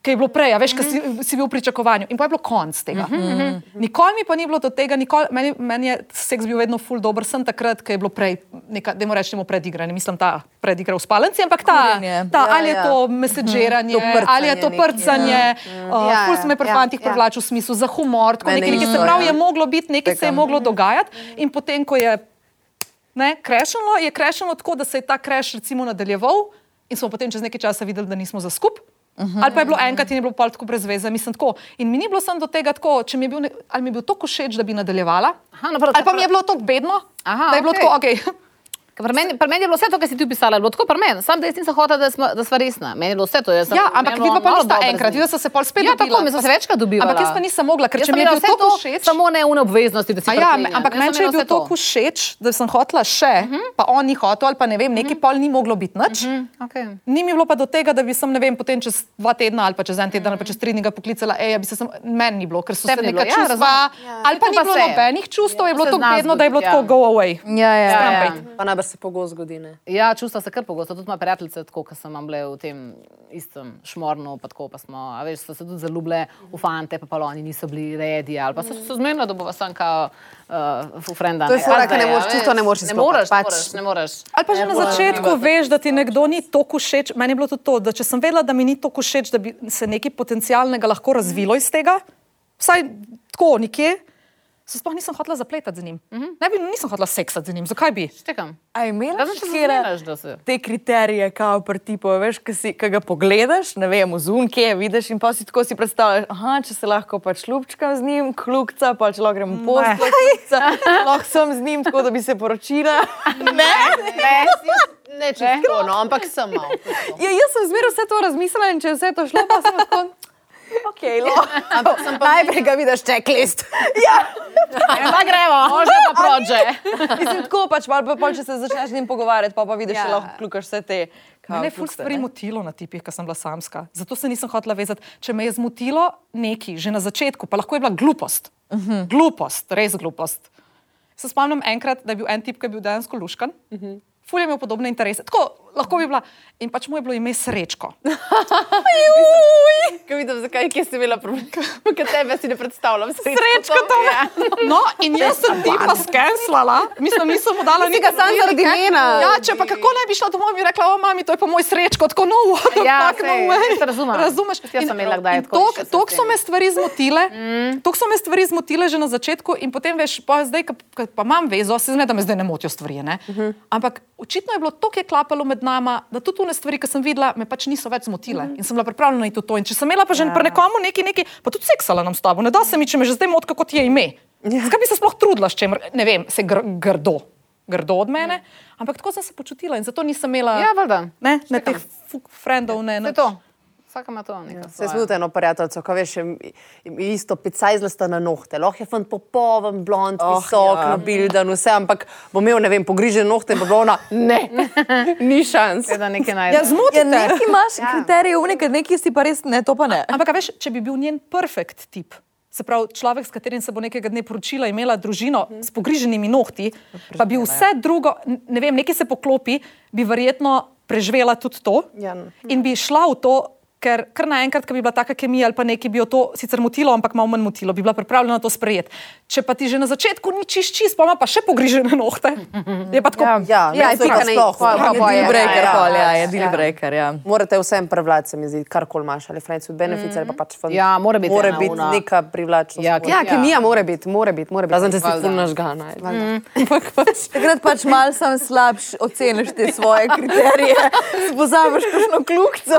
[SPEAKER 1] Ki je bilo prej, veš, ki si, si bil v pričakovanju, in pa je bilo konc tega. Mm -hmm. Nikoli mi pa ni bilo do tega, nikoli, meni, meni je seks bil vedno ful dober, sem takrat, ki je bilo prej, neka, da moramo reči, temu predigranje, mislim ta predigra v spalnici, ampak ta,
[SPEAKER 3] Kurjenje.
[SPEAKER 1] ta
[SPEAKER 4] Ja,
[SPEAKER 1] ali je
[SPEAKER 4] ja.
[SPEAKER 1] to meseđiranje,
[SPEAKER 4] To prcanje
[SPEAKER 1] ali je to
[SPEAKER 4] nekje,
[SPEAKER 1] prcanje, uh,
[SPEAKER 6] Ja,
[SPEAKER 1] ful
[SPEAKER 6] ja,
[SPEAKER 1] se me pri
[SPEAKER 6] ja,
[SPEAKER 1] fantih
[SPEAKER 6] ja.
[SPEAKER 1] privlačil v smislu za humor, tako nekaj, nekaj se pravi,
[SPEAKER 4] ja.
[SPEAKER 1] je moglo biti, nekaj se je moglo dogajati in potem, ko je ne, krešilo, je krešilo tako, da se je ta kreš recimo nadaljeval in smo potem čez nekaj časa videli, da nismo za skup. Uh -huh. Ali pa je bilo enkrat in je bilo pol tako brez veze, mislim tako. In mi ni bilo samo do tega tako, če mi je bil, ne, ali mi je bil to všeč, da bi nadaljevala,
[SPEAKER 2] Aha, no, prav-
[SPEAKER 1] ali pa mi je bilo to bedno,
[SPEAKER 2] Aha,
[SPEAKER 1] da je bilo
[SPEAKER 2] okej.
[SPEAKER 1] tako, ok.
[SPEAKER 2] Pri meni, pri meni je bilo vse to, kar si ti opisala, je bilo tako pri meni. Sam da jaz nisem hotela, da, smo- da sva resna. Meni je bilo vse to. jaz sem-
[SPEAKER 1] Ja, ampak
[SPEAKER 2] je
[SPEAKER 1] vi
[SPEAKER 2] bilo
[SPEAKER 1] pa nista enkrat,
[SPEAKER 2] njim.
[SPEAKER 1] vi ste se pol spet
[SPEAKER 2] Ja,
[SPEAKER 1] dobila.
[SPEAKER 2] tako, mi smo se večkrat dobivali.
[SPEAKER 1] Ampak jaz pa nisem mogla, ker
[SPEAKER 2] Jaz
[SPEAKER 1] če mi je
[SPEAKER 2] imela
[SPEAKER 1] bil
[SPEAKER 2] vse
[SPEAKER 1] to všeč.
[SPEAKER 2] Samo ne une obveznosti, da si
[SPEAKER 1] A ja,
[SPEAKER 2] priklinjam.
[SPEAKER 1] ampak meni, če je
[SPEAKER 2] imela
[SPEAKER 1] bil
[SPEAKER 2] vse
[SPEAKER 1] to všeč, da sem hotela še, uh -huh. pa on ni hotel, ali pa ne vem, neki uh -huh. pol ni moglo biti nič. Uh -huh.
[SPEAKER 2] Okay.
[SPEAKER 1] Ni mi bilo pa do tega, da bi sem, ne vem, potem čez dva tedna ali pa čez en teden ali pa čez tri dni ga poklicala, ej, ja bi se sem, meni ni bilo, ker so se neka
[SPEAKER 2] bilo, ja,
[SPEAKER 1] čustva, ali pa
[SPEAKER 2] To
[SPEAKER 1] ni bilo nobenih čustev, je bilo
[SPEAKER 2] Se
[SPEAKER 1] to
[SPEAKER 2] zna
[SPEAKER 1] bedno, da je bilo tako
[SPEAKER 2] ja.
[SPEAKER 1] go away.
[SPEAKER 3] Ja, ja.
[SPEAKER 2] Ja,
[SPEAKER 4] Se pogosto zgodi. Ne?
[SPEAKER 2] Ja, čustva se kar pogosto, tudi moje prijateljice, tako kot sem bile v tem istem šmornu, pa tako pa smo, a veš, so se tudi zaljubile v fante, pa pa oni niso bili redi, ali pa so se zmenili, da bo sam kao uh, v frenda.
[SPEAKER 6] To je fora, ke ne moreš- čisto ne moreš
[SPEAKER 2] Ne
[SPEAKER 6] izklopiti,
[SPEAKER 2] moreš, ne
[SPEAKER 6] pač.
[SPEAKER 2] moreš, ne moreš.
[SPEAKER 1] Ali pa že na začetku veš, da ti nekdo ni tako všeč. Meni je bilo tudi to, da če sem vedela, da mi ni tako všeč, da bi se nekaj potencialnega lahko razvilo iz tega, vsaj tako nekje, se sploh nisem hotela zapletati z njim. Ne bi, nisem hotela seksati z njim, zakaj bi?
[SPEAKER 2] Štekam.
[SPEAKER 3] A je imela
[SPEAKER 2] če se
[SPEAKER 3] te kriterije, kao pri tipu, veš, ki si, ga pogledaš, ne vem, zunke, vidiš in pa si tako si predstavljaš, aha, če se lahko pač lupčkam z njim, klukca, pa če lahko grem klukca, lahko sem z njim tako, da bi se poročila. Ne,
[SPEAKER 2] Ne,
[SPEAKER 4] Ne čisto, no, ampak malo.
[SPEAKER 3] ja, jaz sem zmeraj vse to razmislila in če je vse to šlo, pa sem tako, ok, lahko.
[SPEAKER 4] Ampak sem pa
[SPEAKER 6] Najprej ga vidiš checklist.
[SPEAKER 2] pa gremo, može pa prođe.
[SPEAKER 3] Mislim, tako pač, pa, pa, pa če se začneš z njim pogovarjati, pa, pa vidiš, ja.
[SPEAKER 6] Ja.
[SPEAKER 3] lahko klukaš vse te
[SPEAKER 1] Mene je ful stvari motilo na tipih, ko sem bila samska. Zato se nisem hotela vezati. Če me je zmotilo neki že na začetku, pa lahko je bila glupost. Uh -huh. Glupost, res glupost. Se spomnim enkrat, da je bil en tip, ki je bil dejansko luškan. Uh -huh. Ful je imel podobne interese. Tako, lahko bi bila. In pač mu je bilo ime Srečko.
[SPEAKER 4] Ko vidim, zakaj kje si imela problem, ker tebe si ne predstavljam.
[SPEAKER 1] Srečko to je. No, in jaz sem tipa skenslala, mislim, nisem mu dala
[SPEAKER 6] Ti ga samo zaradi imena.
[SPEAKER 1] Ja, če pa kako ne bi šla domov, bi rekla, o mami, to je pa moj srečko, tako no, what the
[SPEAKER 2] Ja,
[SPEAKER 1] fuck, no way.
[SPEAKER 2] razumem.
[SPEAKER 1] Razumeš?
[SPEAKER 2] Jaz sem imela kdaj tako
[SPEAKER 1] tok-
[SPEAKER 2] s
[SPEAKER 1] so me stvari zmotile, mm. toliko so me stvari zmotile že na začetku in potem veš, pa zdaj, ko pa imam vezo, se zme, da me zdaj ne motijo stvari, ne? Uh -huh. Ampak očitno je bilo toliko je klapalo med nama, da tudi tune stvari, ki sem videla, me pač niso več zmotile uh -huh. in sem bila pripravljena iti v to. In če sem imela pa že ja. pri nekomu neki, neki, pa tudi seksala nam s tabo, ne da se mi, če me že zdaj moti, kako ti je ime. Ja. Zakaj bi se sploh trudila s čem, ne vem, se gr grdo. Grdo od mene, ampak tako sem se počutila in zato nisem imela
[SPEAKER 2] Ja,
[SPEAKER 1] ne, ne teh frendov. Ne,
[SPEAKER 2] To
[SPEAKER 1] nič.
[SPEAKER 2] to. Vsak ima to neko
[SPEAKER 4] Se
[SPEAKER 2] svoje.
[SPEAKER 4] smo eno prijateljico, ko veš, je- je isto picajzlasta na nohte. Lahko je fant popoven, blond, oh, visok, ja. nabilden, vse, ampak bo imel, ne vem, pogrižene nohte in bo bilo ona, ne, ni šans.
[SPEAKER 2] Da nekaj
[SPEAKER 1] Ja,
[SPEAKER 2] najde.
[SPEAKER 1] zmotite.
[SPEAKER 3] Ja, neki imaš ja. kriterije, nekaj, neki si pa res ne, to pa ne.
[SPEAKER 1] Ampak, a veš, če bi bil njen perfekt tip, se pravi človek, s katerim se bo nekega dne poročila, imela družino s pogriženimi nohti, pa bi vse drugo, n- ne vem, nekaj se poklopi, bi verjetno preživela tudi to
[SPEAKER 4] Ja.
[SPEAKER 1] in bi šla v to. Ker kar naenkrat, ko bi bila taka kemija ali pa nekaj, bi jo to sicer motilo, ampak malo manj motilo, bi bila pripravljena to sprejeti. Če pa ti že na začetku ni čist čist, pa ima pa še pogrižene nohte, je pa tako.
[SPEAKER 4] Ja,
[SPEAKER 6] Ja,
[SPEAKER 4] je
[SPEAKER 6] pika
[SPEAKER 4] pa
[SPEAKER 6] ne-
[SPEAKER 4] sploh.
[SPEAKER 6] pa-
[SPEAKER 3] Je
[SPEAKER 6] je,
[SPEAKER 3] deal breaker,
[SPEAKER 4] ja,
[SPEAKER 3] pol, ja,
[SPEAKER 4] pač,
[SPEAKER 3] je deal breaker, ja.
[SPEAKER 4] Morate vsem prevladati, se mi zdi, karkoli imaš, ali friends with benefits, mm. ali pa pač fant.
[SPEAKER 2] Ja, mora biti
[SPEAKER 4] Mora biti
[SPEAKER 2] ona.
[SPEAKER 4] neka privlačnost.
[SPEAKER 2] Ja,
[SPEAKER 4] mora.
[SPEAKER 6] Ja, kemija mora biti, mora biti, mora biti.
[SPEAKER 4] Razen če si ful nažgana. Mm.
[SPEAKER 3] Takrat pač mal sam slabš oceniš te svoje kriterije, pozabiš kakšno kljukco.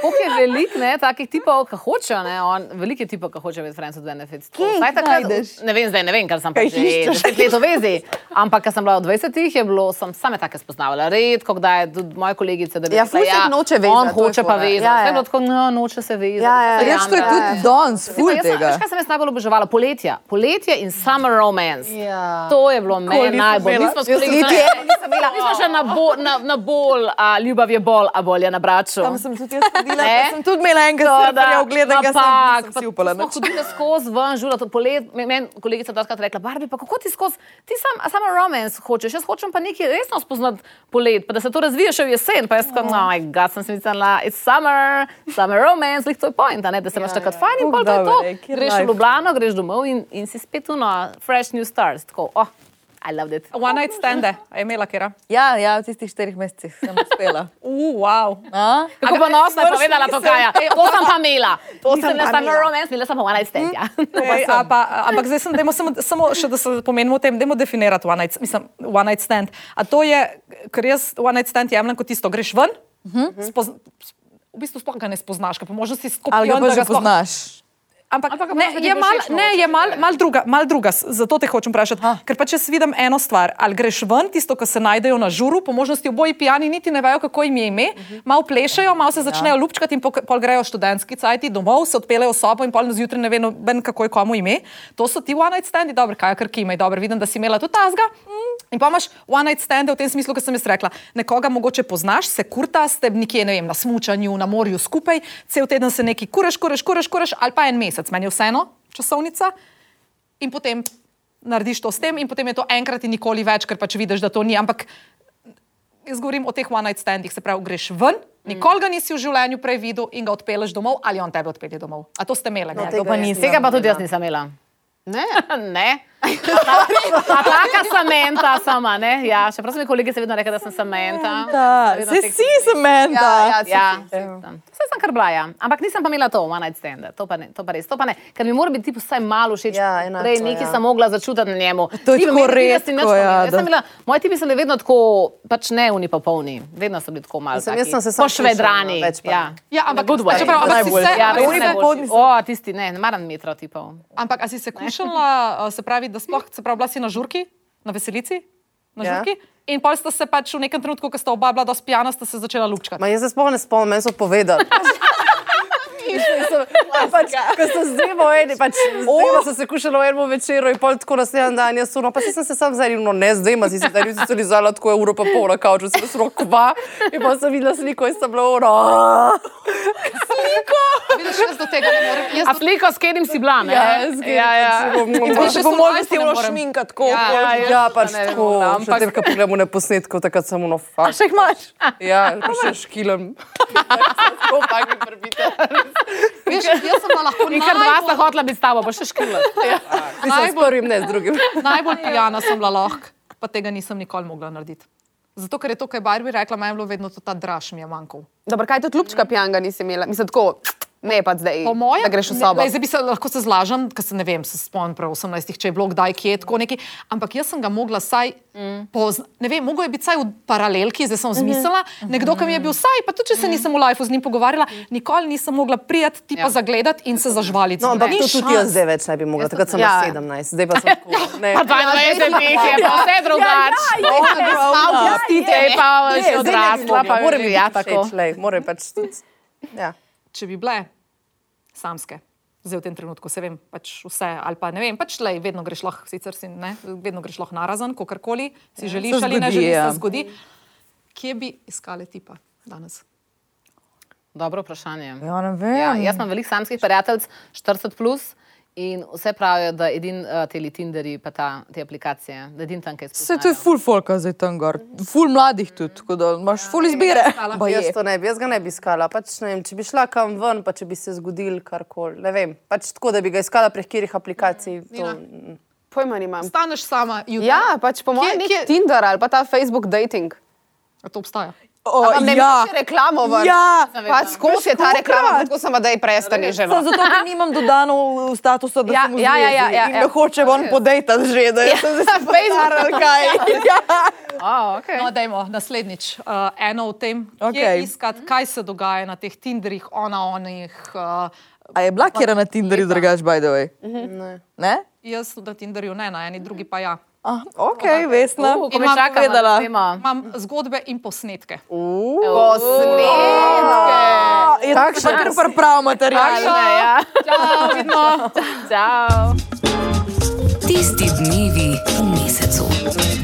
[SPEAKER 2] Koliko je velik, ne, takih tipov, ki hočejo, ne, on, veliko je tipov, ki hočejo biti friends with benefits.
[SPEAKER 3] Kje
[SPEAKER 2] takrat-? Ne vem, zdaj ne vem, ker sem
[SPEAKER 3] Kaj
[SPEAKER 2] pa
[SPEAKER 3] jih
[SPEAKER 2] že
[SPEAKER 3] iščeš?
[SPEAKER 2] deset let v vezi. Ampak, ker sem bila v 20-ih, je bilo, sem same take spoznavala. Redko, kdaj je tudi moje kolegice, da bi
[SPEAKER 6] Ja,
[SPEAKER 2] rekla,
[SPEAKER 6] se jih noče vezati,
[SPEAKER 2] On
[SPEAKER 6] to je
[SPEAKER 2] hoče pa vezati.
[SPEAKER 6] Ja,
[SPEAKER 2] Ja,
[SPEAKER 6] ja.
[SPEAKER 2] ja. Tako, no, noče se vezati.
[SPEAKER 6] Ja, ja, ja.
[SPEAKER 3] Reč, to je tudi danes, ful tega.
[SPEAKER 2] Veš, kaj sem jaz najbolj oboževala? Poletja. Poletje in summer romance.
[SPEAKER 6] Ja.
[SPEAKER 2] To je bilo meni najbolj. Mi smo s
[SPEAKER 3] Jaz
[SPEAKER 2] kolegico-
[SPEAKER 3] niti ene
[SPEAKER 2] nisem imela. Še na, bo, na, na bolj, a, ljubav je bolj, a bolj je na braču.
[SPEAKER 3] Tam sem tudi jaz hodila,
[SPEAKER 2] Ne?
[SPEAKER 3] pa sem tudi imela enega surferja ogledanega, sem, sem si upala.
[SPEAKER 2] Smo
[SPEAKER 3] nič.
[SPEAKER 2] hodili skozi ven, žula, to polet, me- meni kolegica dotkrat rekla, Barbi, pa kako ti skozi, ti sam, samo romance hočeš, jaz hočem pa nekaj resno spoznati polet, pa da se to razvija še v jesen, pa jaz sem, oh moj god, sem si mislila, it's summer, summer romance, lih to je point, ne, da se imaš takrat fajn in pol to je to. Greš v. Ljubljano, greš domov in, in si spet uno, fresh new stars, tako, oh, I loved it.
[SPEAKER 1] One night stande, a je imela kera.
[SPEAKER 3] Ja, ja, v tistih štirih mesecih sem uspela.
[SPEAKER 1] Uh, wow.
[SPEAKER 3] A?
[SPEAKER 2] Kako pa nosna je povedala to, Kaja. To sem pa imela. To
[SPEAKER 1] sem pa imela.
[SPEAKER 2] romance, imela sem pa one night stand, ja.
[SPEAKER 1] Ej, a pa, ampak zdaj sem, dajmo samo, samo še, da se pomenimo o tem, dajmo definirati one night, mislim, one night stand. A to je, ker jaz one night stand jemljem kot tisto, greš ven, uh -huh. spoz, v bistvu sploh ga ne spoznaš, po možnosti skopijo.
[SPEAKER 3] Ali ga pa že poznaš?
[SPEAKER 1] Ampak,
[SPEAKER 2] Ampak
[SPEAKER 1] ne, je mal,
[SPEAKER 2] všeč
[SPEAKER 1] ne, je mal, mal druga, mal druga, zato te hočem vprašati. Ker pa če vidim eno stvar, ali greš ven, tisto, ko se najdejo na žuru, po možnosti oboji pijani, niti ne vejo, kako jim je ime, malo plešejo, malo se začnejo lupčkati in pol, pol grejo študentski cajti domov, se odpelejo sobo in pol zjutraj ne ve noben, kako je komu ime. To so ti one night standi, dobro, kaj kar kimaj, dobro, vidim, da si imela tudi tazga. Mm. In pa imaš one night stande v tem smislu, kot sem jaz rekla. Nekoga mogoče poznaš, se kurta, ste nekje ne vem, na smučanju, na morju skupaj, cel teden se neki kureš, kureš, kureš, kureš ali pa en mesec, meni je vseeno časovnica. In potem narediš to s tem, in potem je to enkrat in nikoli več, ker pač vidiš, da to ni. Ampak jaz govorim o teh one night standih, se pravi, greš ven, nikoli ga nisi v življenju prej videl in ga odpeleš domov, ali on tebe odpelje domov. A to ste imeli? No,
[SPEAKER 4] tega
[SPEAKER 3] pa nisem.
[SPEAKER 2] Tega pa tudi jaz nisem imela.
[SPEAKER 6] Ne.
[SPEAKER 2] ne. A taka samenta sama, ne? Ja, še prav so mi kolegice vedno rekli, da sem samenta.
[SPEAKER 3] Da, se si sementa.
[SPEAKER 6] Ja, ja,
[SPEAKER 2] Ja, vse sem kar bila, ja. Ampak nisem pa imela to, one night stand, to pa ne, to pa res, to pa ne. Ker mi mora biti tipu vsaj malo všeč.
[SPEAKER 4] Ja, enako,
[SPEAKER 2] Prej nekaj
[SPEAKER 4] ja.
[SPEAKER 2] sem mogla začutiti na njemu.
[SPEAKER 3] To je tako
[SPEAKER 2] da si
[SPEAKER 3] redko, ja, da-
[SPEAKER 2] sem moji tipi so bili vedno tako, pač ne unipopolni, vedno so bili tako malo.
[SPEAKER 4] Jaz
[SPEAKER 2] taki
[SPEAKER 4] sem se samo
[SPEAKER 2] pošvedrani. Ja.
[SPEAKER 1] Ja, ampak,
[SPEAKER 2] good way.
[SPEAKER 1] čeprav, ampak si
[SPEAKER 3] Najbolj.
[SPEAKER 1] se,
[SPEAKER 2] Ja,
[SPEAKER 1] ampak
[SPEAKER 2] res
[SPEAKER 1] si se-
[SPEAKER 2] najboljši. O, tisti, ne, ne maram metrov tipov.
[SPEAKER 1] Ampak a si se kušala, uh, se pravi, da sploh, se pravi, bila si na žurki, na veselici, na
[SPEAKER 4] Ja.
[SPEAKER 1] žurki, in pol sta se pač v nekem trenutku, ko sta oba bila dosti pijana, sta se začela lupčkati.
[SPEAKER 4] Ma jaz se sploh ne spomnim, meni so povedali. pač, ko sem z dvema v eni, pač z dvema sem se kušala v enem večeru in pol tako naslednji dan jaz suno, pa sem se sam zaril, no ne z dvema, si se zaril, si se lizala tako uro pa pol na kavču, sem se rokva in pa sem videla sliko in sem bila uro.
[SPEAKER 1] Vidiš, jaz do tega ne morem. Jaz
[SPEAKER 2] A sliko s katerim si bila, ne?
[SPEAKER 4] Ja, jaz
[SPEAKER 2] ja, ja.
[SPEAKER 1] Vidiš,
[SPEAKER 3] Če
[SPEAKER 1] jaz
[SPEAKER 3] po
[SPEAKER 1] v
[SPEAKER 3] mojem si bilo šminka tako.
[SPEAKER 1] Ja,
[SPEAKER 3] pol.
[SPEAKER 2] ja,
[SPEAKER 4] Ja, pač
[SPEAKER 2] ne
[SPEAKER 4] tako.
[SPEAKER 2] ampak-
[SPEAKER 4] Ampak ko pogledamo na posnetku, takrat sem ono fakt.
[SPEAKER 3] Še jih imaš?
[SPEAKER 4] Ja, pa še škilem. Tako pagi prbite.
[SPEAKER 1] Veš, jaz sem lahko
[SPEAKER 2] In ker dva sta
[SPEAKER 1] najbolj,
[SPEAKER 2] hotla biti s tabo, pa še škrla.
[SPEAKER 4] Nisem s prvim, ne s drugim.
[SPEAKER 1] najbolj pijana sem bila lahko, pa tega nisem nikoli mogla narediti. Zato, ker je to, kar je Barbie rekla, meni je bilo vedno to ta draž mi je manjkal.
[SPEAKER 6] Dobro, kaj to klubčka pijanga nisi imela? Mislim, tako, ne pa zdaj,
[SPEAKER 1] Po mojem,
[SPEAKER 6] da greš v
[SPEAKER 1] ne,
[SPEAKER 6] sobo.
[SPEAKER 1] lej, Zdaj bi se lahko se zlažem, ker se ne vem, se spomnim prav 18, če je bilo kdaj kje tako neki, ampak jaz sem ga mogla saj, mm. pozna, ne vem, mogo je biti saj v paralelki, zdaj sem zmislila, mm -hmm. nekdo, ki mi je bil saj, pa tudi če se nisem v lifeu z njim pogovarjala, nikoli nisem mogla prijeti, ti pa
[SPEAKER 2] Ja.
[SPEAKER 1] zagledati in se zažvaliti.
[SPEAKER 4] No, ampak to tudi jaz zdaj več ne bi mogla. Takrat sem
[SPEAKER 6] Ja.
[SPEAKER 4] bila 17, zdaj pa sem tako. Ne.
[SPEAKER 2] Pa 22 jih je, pa vse drugače. Pustite, je pa že odrasla, pa
[SPEAKER 4] mora
[SPEAKER 2] že,
[SPEAKER 4] mi
[SPEAKER 2] ja,
[SPEAKER 4] biti
[SPEAKER 2] tako.
[SPEAKER 4] všeč, lej, mora pač tudi. Ja.
[SPEAKER 1] Če bi bile samske. Zdaj v tem trenutku se vem, pač vse, ali pa ne vem, pač lej, vedno greš lahko, sicer si ne, vedno greš lahko narazen, kakorkoli si želiš
[SPEAKER 3] Se
[SPEAKER 1] ali ne želiš,
[SPEAKER 3] ja.
[SPEAKER 1] se zgodi. Kje bi iskale tipa danes?
[SPEAKER 2] Dobro vprašanje.
[SPEAKER 3] Ja.
[SPEAKER 2] Ja, jaz imam veliko samskih prijateljev, 40 plus. In vse pravijo, da edini uh, te Tinderi, pa ta, te aplikacije, da edini tam kaj
[SPEAKER 3] Se to je full folka zdaj tam gor. Full mladih tudi, tako da imaš full izbire. Baje.
[SPEAKER 4] Jaz to ne bi, jaz ga ne bi iskala. Pač, ne vem, če bi šla kam ven, pa če bi se zgodil karkoli. Ne vem, pač tako, da bi ga iskala prek katerih aplikacij. To,
[SPEAKER 6] Pojma nimam.
[SPEAKER 1] Staneš sama, jutri.
[SPEAKER 6] Ja, pač po mojem Tinder ali pa ta Facebook dating.
[SPEAKER 1] A to obstaja.
[SPEAKER 3] O,
[SPEAKER 6] Ampak ne
[SPEAKER 3] ja.
[SPEAKER 6] moreš reklamo ven.
[SPEAKER 3] Ja.
[SPEAKER 6] Pač skozi je ta reklama, tako sem da je prestani že. No.
[SPEAKER 3] zato, ker nimam dodano v statusu, da
[SPEAKER 6] Ja,
[SPEAKER 3] sem v
[SPEAKER 6] ja, ja, ja, ja, ja.
[SPEAKER 3] da hoče on podejtati že, da je to zdaj
[SPEAKER 6] Facebook.
[SPEAKER 3] Kaj. Ja.
[SPEAKER 2] Oh, okay.
[SPEAKER 1] No, dajmo naslednjič. Uh, eno o tem, okay. Iskati, kaj se dogaja na teh Tinderjih, ona onih. Uh,
[SPEAKER 3] A je bila kjera na Tinderju drugač, by the way?
[SPEAKER 4] ne.
[SPEAKER 3] Ne?
[SPEAKER 1] jaz na Tinderju ne, na eni drugi pa ja.
[SPEAKER 3] Ah, ok, Vesna.
[SPEAKER 2] Uh, ko
[SPEAKER 3] povedala.
[SPEAKER 2] da vemo.
[SPEAKER 1] Imam zgodbe in posnetke.
[SPEAKER 6] Posnetke.
[SPEAKER 3] Je to pa kar prav material.
[SPEAKER 2] Ja.
[SPEAKER 1] Čau, vidno.
[SPEAKER 2] Ciao.
[SPEAKER 5] Tisti dnevi v mesecu.